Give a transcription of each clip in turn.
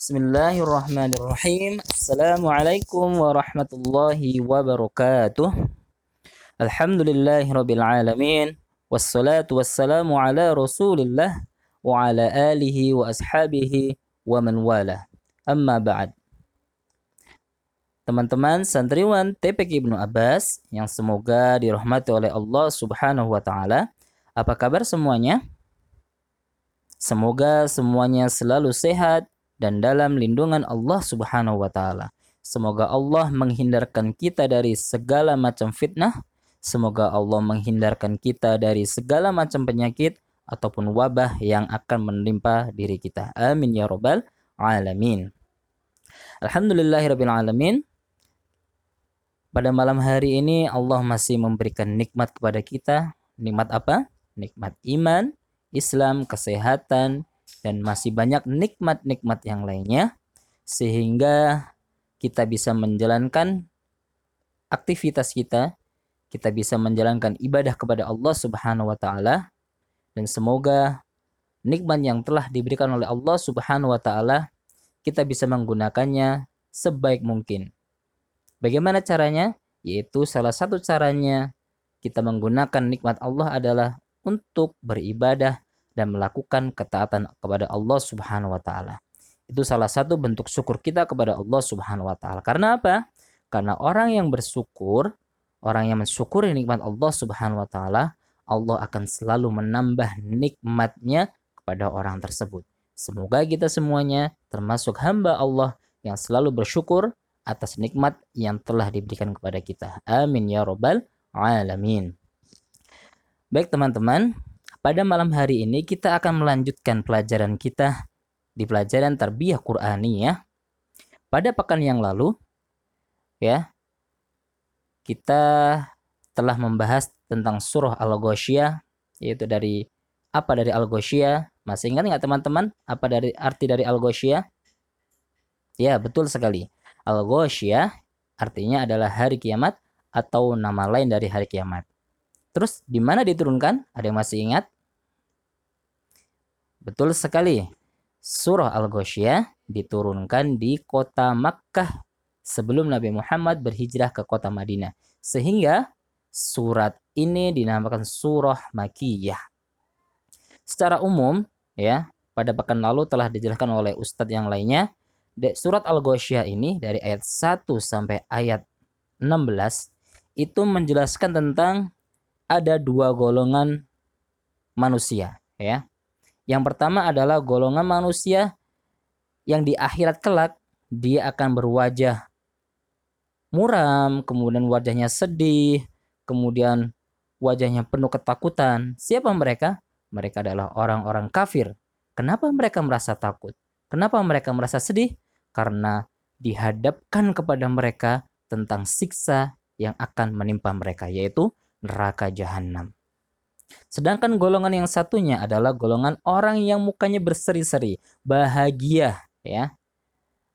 Bismillahirrahmanirrahim. Assalamualaikum warahmatullahi wabarakatuh. Alhamdulillahirabbil alamin. Wassalatu wassalamu ala Rasulillah wa ala alihi wa ashabihi wa man wala. Amma ba'd. Teman-teman santriwan TPK Ibnu Abbas yang semoga dirahmati oleh Allah Subhanahu wa taala. Apa kabar semuanya? Semoga semuanya selalu sehat dan dalam lindungan Allah Subhanahu wa taala. Semoga Allah menghindarkan kita dari segala macam fitnah. Semoga Allah menghindarkan kita dari segala macam penyakit ataupun wabah yang akan menimpa diri kita. Amin ya rabbal alamin. Alhamdulillahirabbil alamin. Pada malam hari ini Allah masih memberikan nikmat kepada kita. Nikmat apa? Nikmat iman, Islam, kesehatan, dan masih banyak nikmat-nikmat yang lainnya sehingga kita bisa menjalankan aktivitas kita, kita bisa menjalankan ibadah kepada Allah Subhanahu wa taala dan semoga nikmat yang telah diberikan oleh Allah Subhanahu wa taala kita bisa menggunakannya sebaik mungkin. Bagaimana caranya? Yaitu salah satu caranya kita menggunakan nikmat Allah adalah untuk beribadah dan melakukan ketaatan kepada Allah Subhanahu wa taala. Itu salah satu bentuk syukur kita kepada Allah Subhanahu wa taala. Karena apa? Karena orang yang bersyukur, orang yang mensyukuri nikmat Allah Subhanahu wa taala, Allah akan selalu menambah nikmatnya kepada orang tersebut. Semoga kita semuanya termasuk hamba Allah yang selalu bersyukur atas nikmat yang telah diberikan kepada kita. Amin ya robbal alamin. Baik teman-teman, pada malam hari ini kita akan melanjutkan pelajaran kita di pelajaran tarbiyah Qur'ani ya. Pada pekan yang lalu ya kita telah membahas tentang surah Al-Ghasyiyah yaitu dari apa dari Al-Ghasyiyah? Masih ingat nggak teman-teman apa dari arti dari Al-Ghasyiyah? Ya, betul sekali. Al-Ghasyiyah artinya adalah hari kiamat atau nama lain dari hari kiamat. Terus di mana diturunkan? Ada yang masih ingat? Betul sekali. Surah Al-Ghasyiyah diturunkan di kota Makkah sebelum Nabi Muhammad berhijrah ke kota Madinah. Sehingga surat ini dinamakan surah Makiyah. Secara umum, ya, pada pekan lalu telah dijelaskan oleh ustadz yang lainnya, surat Al-Ghasyiyah ini dari ayat 1 sampai ayat 16 itu menjelaskan tentang ada dua golongan manusia ya. Yang pertama adalah golongan manusia yang di akhirat kelak dia akan berwajah muram, kemudian wajahnya sedih, kemudian wajahnya penuh ketakutan. Siapa mereka? Mereka adalah orang-orang kafir. Kenapa mereka merasa takut? Kenapa mereka merasa sedih? Karena dihadapkan kepada mereka tentang siksa yang akan menimpa mereka, yaitu neraka jahanam. Sedangkan golongan yang satunya adalah golongan orang yang mukanya berseri-seri, bahagia, ya.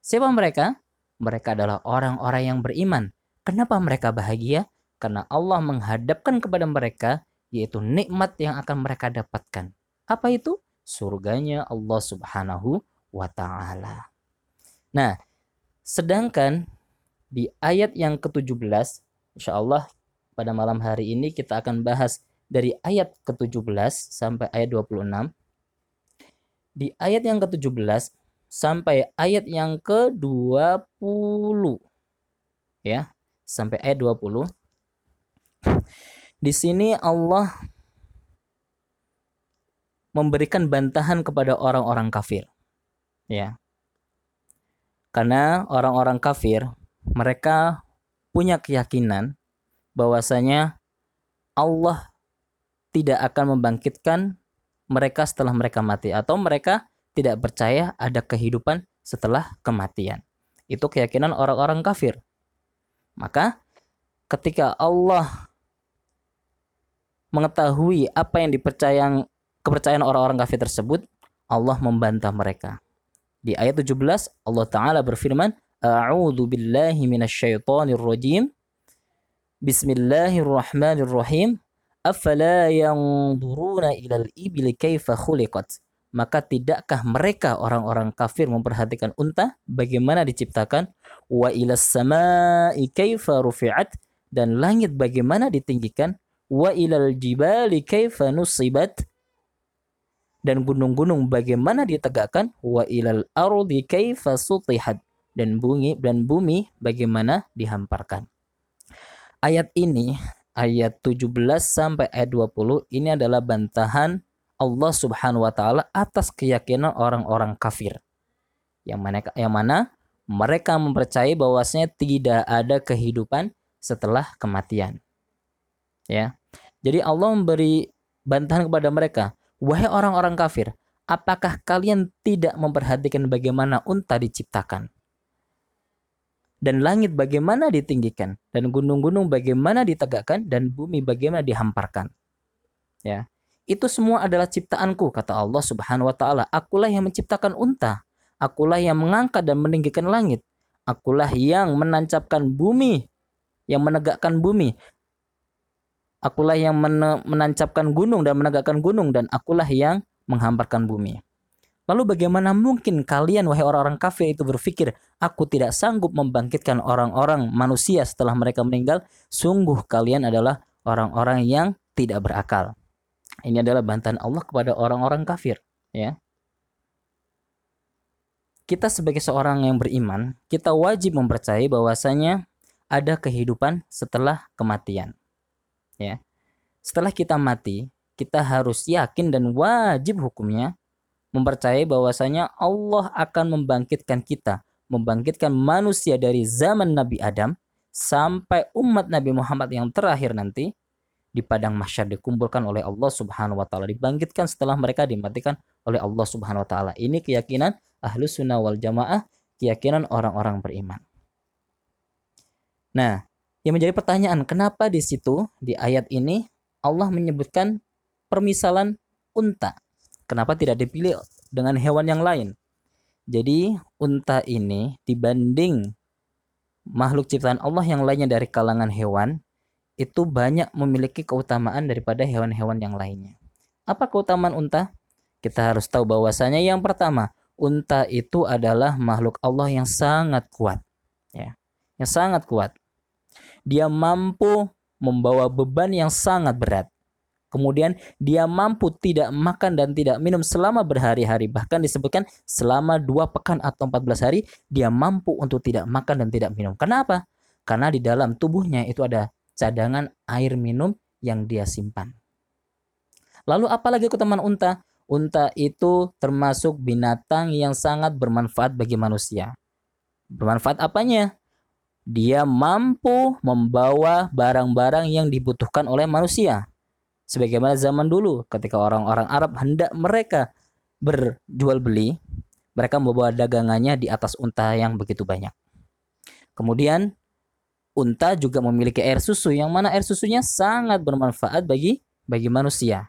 Siapa mereka? Mereka adalah orang-orang yang beriman. Kenapa mereka bahagia? Karena Allah menghadapkan kepada mereka yaitu nikmat yang akan mereka dapatkan. Apa itu? Surganya Allah Subhanahu wa taala. Nah, sedangkan di ayat yang ke-17 insya Allah pada malam hari ini kita akan bahas dari ayat ke-17 sampai ayat 26. Di ayat yang ke-17 sampai ayat yang ke-20 ya, sampai ayat 20. Di sini Allah memberikan bantahan kepada orang-orang kafir. Ya. Karena orang-orang kafir mereka punya keyakinan bahwasanya Allah tidak akan membangkitkan mereka setelah mereka mati atau mereka tidak percaya ada kehidupan setelah kematian. Itu keyakinan orang-orang kafir. Maka ketika Allah mengetahui apa yang dipercayaan kepercayaan orang-orang kafir tersebut, Allah membantah mereka. Di ayat 17 Allah taala berfirman, "A'udzu billahi minasyaitonir rajim." Bismillahirrahmanirrahim. Afala yanzuruna ilal ibli kaifa khuliqat? Maka tidakkah mereka orang-orang kafir memperhatikan unta? Bagaimana diciptakan? Wa ilas sama'i kaifa rufi'at? Dan langit bagaimana ditinggikan? Wa ilal jibali kaifa nusibat? Dan gunung-gunung bagaimana ditegakkan? Wa ilal ardi kaifa sutihat? Dan bumi dan bumi bagaimana dihamparkan. Ayat ini ayat 17 sampai ayat 20 ini adalah bantahan Allah Subhanahu wa taala atas keyakinan orang-orang kafir. Yang mana yang mana mereka mempercayai bahwasanya tidak ada kehidupan setelah kematian. Ya. Jadi Allah memberi bantahan kepada mereka, "Wahai orang-orang kafir, apakah kalian tidak memperhatikan bagaimana unta diciptakan? Dan langit bagaimana ditinggikan, dan gunung-gunung bagaimana ditegakkan, dan bumi bagaimana dihamparkan?" Ya. Itu semua adalah ciptaanku, kata Allah Subhanahu wa taala. Akulah yang menciptakan unta. Akulah yang mengangkat dan meninggikan langit. Akulah yang menancapkan bumi, yang menegakkan bumi. Akulah yang menancapkan gunung dan menegakkan gunung dan akulah yang menghamparkan bumi. Lalu bagaimana mungkin kalian wahai orang-orang kafir itu berpikir aku tidak sanggup membangkitkan orang-orang manusia setelah mereka meninggal? Sungguh kalian adalah orang-orang yang tidak berakal. Ini adalah bantahan Allah kepada orang-orang kafir, ya. Kita sebagai seorang yang beriman, kita wajib mempercayai bahwasanya ada kehidupan setelah kematian. Ya. Setelah kita mati, kita harus yakin dan wajib hukumnya mempercayai bahwasanya Allah akan membangkitkan kita, membangkitkan manusia dari zaman Nabi Adam sampai umat Nabi Muhammad yang terakhir nanti di padang mahsyar dikumpulkan oleh Allah Subhanahu wa taala dibangkitkan setelah mereka dimatikan oleh Allah Subhanahu wa taala. Ini keyakinan ahlu sunnah wal jamaah, keyakinan orang-orang beriman. Nah, yang menjadi pertanyaan, kenapa di situ di ayat ini Allah menyebutkan permisalan unta? Kenapa tidak dipilih dengan hewan yang lain? Jadi, unta ini dibanding makhluk ciptaan Allah yang lainnya dari kalangan hewan, itu banyak memiliki keutamaan daripada hewan-hewan yang lainnya. Apa keutamaan unta? Kita harus tahu bahwasanya yang pertama, unta itu adalah makhluk Allah yang sangat kuat. Ya. Yang sangat kuat. Dia mampu membawa beban yang sangat berat. Kemudian dia mampu tidak makan dan tidak minum selama berhari-hari. Bahkan disebutkan selama dua pekan atau 14 hari dia mampu untuk tidak makan dan tidak minum. Kenapa? Karena di dalam tubuhnya itu ada cadangan air minum yang dia simpan. Lalu apalagi keutamaan unta? Unta itu termasuk binatang yang sangat bermanfaat bagi manusia. Bermanfaat apanya? Dia mampu membawa barang-barang yang dibutuhkan oleh manusia. Sebagaimana zaman dulu ketika orang-orang Arab hendak mereka berjual beli, mereka membawa dagangannya di atas unta yang begitu banyak. Kemudian unta juga memiliki air susu yang mana air susunya sangat bermanfaat bagi bagi manusia.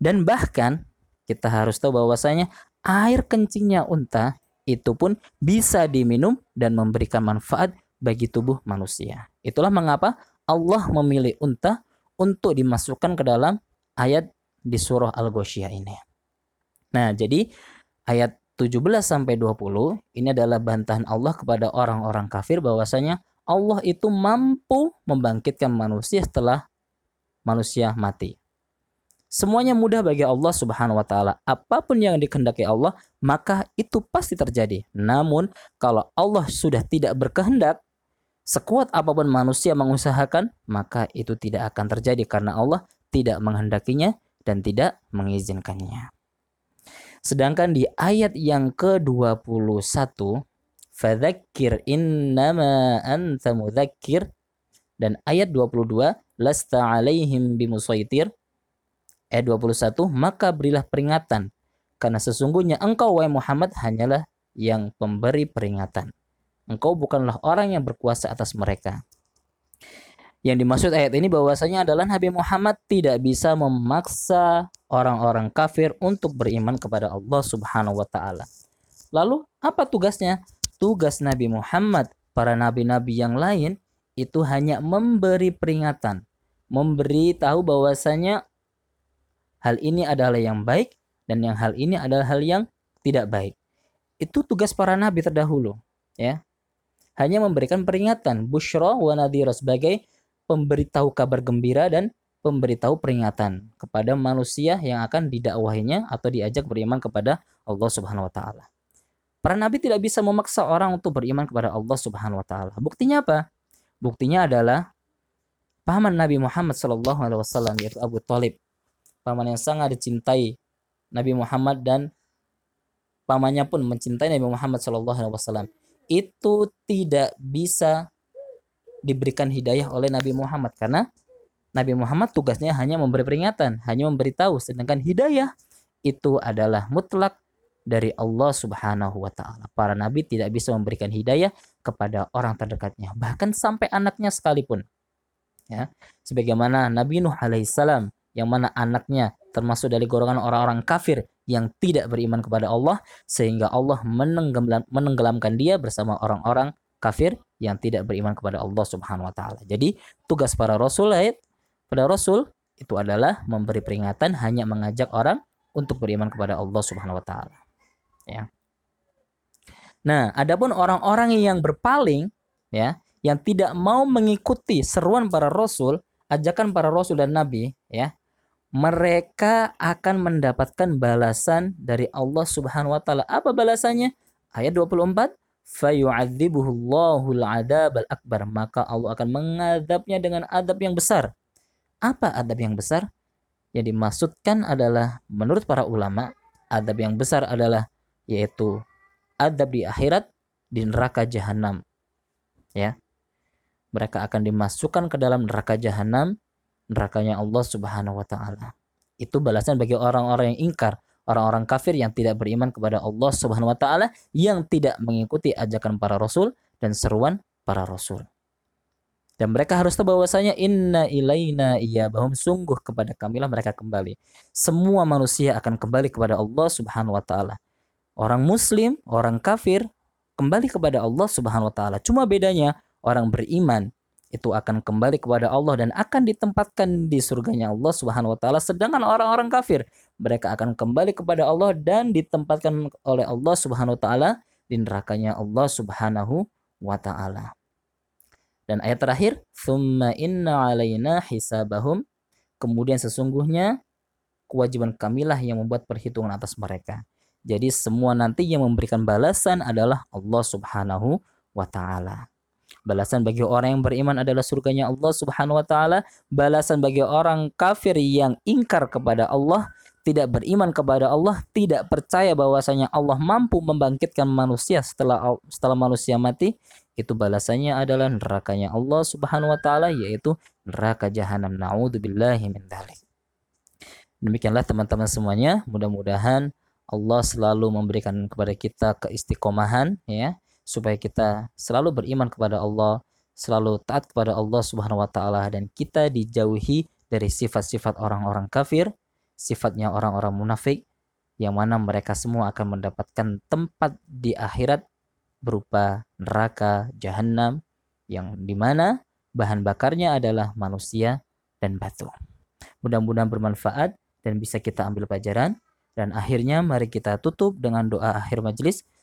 Dan bahkan kita harus tahu bahwasanya air kencingnya unta itu pun bisa diminum dan memberikan manfaat bagi tubuh manusia. Itulah mengapa Allah memilih unta untuk dimasukkan ke dalam ayat di surah Al-Ghasyiyah ini. Nah, jadi ayat 17 sampai 20 ini adalah bantahan Allah kepada orang-orang kafir bahwasanya Allah itu mampu membangkitkan manusia setelah manusia mati. Semuanya mudah bagi Allah Subhanahu wa taala. Apa pun yang dikehendaki Allah, maka itu pasti terjadi. Namun, kalau Allah sudah tidak berkehendak, sekuat apa pun manusia mengusahakan, maka itu tidak akan terjadi karena Allah tidak menghendakinya dan tidak mengizinkannya. Sedangkan di ayat yang ke-21 fadzakir innama anta mudzakir dan ayat 22 lasta alaihim bimusaitir ayat 21 maka berilah peringatan karena sesungguhnya engkau wahai Muhammad hanyalah yang pemberi peringatan engkau bukanlah orang yang berkuasa atas mereka yang dimaksud ayat ini bahwasanya adalah Nabi Muhammad tidak bisa memaksa orang-orang kafir untuk beriman kepada Allah Subhanahu wa taala. Lalu apa tugasnya? tugas Nabi Muhammad, para nabi-nabi yang lain itu hanya memberi peringatan, memberi tahu bahwasanya hal ini adalah yang baik dan yang hal ini adalah hal yang tidak baik. Itu tugas para nabi terdahulu, ya. Hanya memberikan peringatan, busyra wa nadhira sebagai pemberitahu kabar gembira dan pemberitahu peringatan kepada manusia yang akan didakwahinya atau diajak beriman kepada Allah Subhanahu wa taala. Para nabi tidak bisa memaksa orang untuk beriman kepada Allah Subhanahu wa taala. Buktinya apa? Buktinya adalah paman Nabi Muhammad sallallahu alaihi wasallam yaitu Abu Talib. Paman yang sangat dicintai Nabi Muhammad dan pamannya pun mencintai Nabi Muhammad sallallahu alaihi wasallam. Itu tidak bisa diberikan hidayah oleh Nabi Muhammad karena Nabi Muhammad tugasnya hanya memberi peringatan, hanya memberitahu sedangkan hidayah itu adalah mutlak dari Allah Subhanahu wa taala. Para nabi tidak bisa memberikan hidayah kepada orang terdekatnya, bahkan sampai anaknya sekalipun. Ya. Sebagaimana Nabi Nuh alaihissalam yang mana anaknya termasuk dari golongan orang-orang kafir yang tidak beriman kepada Allah sehingga Allah menenggelam, menenggelamkan dia bersama orang-orang kafir yang tidak beriman kepada Allah Subhanahu wa taala. Jadi tugas para rasul pada rasul itu adalah memberi peringatan hanya mengajak orang untuk beriman kepada Allah Subhanahu wa taala. Ya. Nah, adapun orang-orang yang berpaling ya, yang tidak mau mengikuti seruan para rasul, ajakan para rasul dan nabi, ya, mereka akan mendapatkan balasan dari Allah Subhanahu wa taala. Apa balasannya? Ayat 24, fayu'adzibuhullahul adabal akbar, maka Allah akan mengadabnya dengan adab yang besar. Apa adab yang besar? Yang dimaksudkan adalah menurut para ulama, adab yang besar adalah yaitu adab di akhirat di neraka jahanam. Ya. Mereka akan dimasukkan ke dalam neraka jahanam nerakanya Allah Subhanahu wa taala. Itu balasan bagi orang-orang yang ingkar, orang-orang kafir yang tidak beriman kepada Allah Subhanahu wa taala, yang tidak mengikuti ajakan para rasul dan seruan para rasul. Dan mereka harus tahu bahwasanya inna ilaina bahum sungguh kepada kamilah mereka kembali. Semua manusia akan kembali kepada Allah Subhanahu wa taala. Orang muslim, orang kafir kembali kepada Allah Subhanahu wa taala. Cuma bedanya orang beriman itu akan kembali kepada Allah dan akan ditempatkan di surganya Allah Subhanahu wa taala sedangkan orang-orang kafir mereka akan kembali kepada Allah dan ditempatkan oleh Allah Subhanahu wa taala di nerakanya Allah Subhanahu wa taala. Dan ayat terakhir, "Tsumma inna 'alaina hisabahum." Kemudian sesungguhnya kewajiban kamilah yang membuat perhitungan atas mereka. Jadi semua nanti yang memberikan balasan adalah Allah Subhanahu wa taala. Balasan bagi orang yang beriman adalah surganya Allah Subhanahu wa taala. Balasan bagi orang kafir yang ingkar kepada Allah, tidak beriman kepada Allah, tidak percaya bahwasanya Allah mampu membangkitkan manusia setelah setelah manusia mati, itu balasannya adalah nerakanya Allah Subhanahu wa taala yaitu neraka jahanam. Nauzubillahi min. Demikianlah teman-teman semuanya, mudah-mudahan Allah selalu memberikan kepada kita keistiqomahan ya supaya kita selalu beriman kepada Allah, selalu taat kepada Allah Subhanahu wa taala dan kita dijauhi dari sifat-sifat orang-orang kafir, sifatnya orang-orang munafik yang mana mereka semua akan mendapatkan tempat di akhirat berupa neraka jahanam yang di mana bahan bakarnya adalah manusia dan batu. Mudah-mudahan bermanfaat dan bisa kita ambil pelajaran. Dan akhirnya mari kita tutup dengan doa akhir majelis.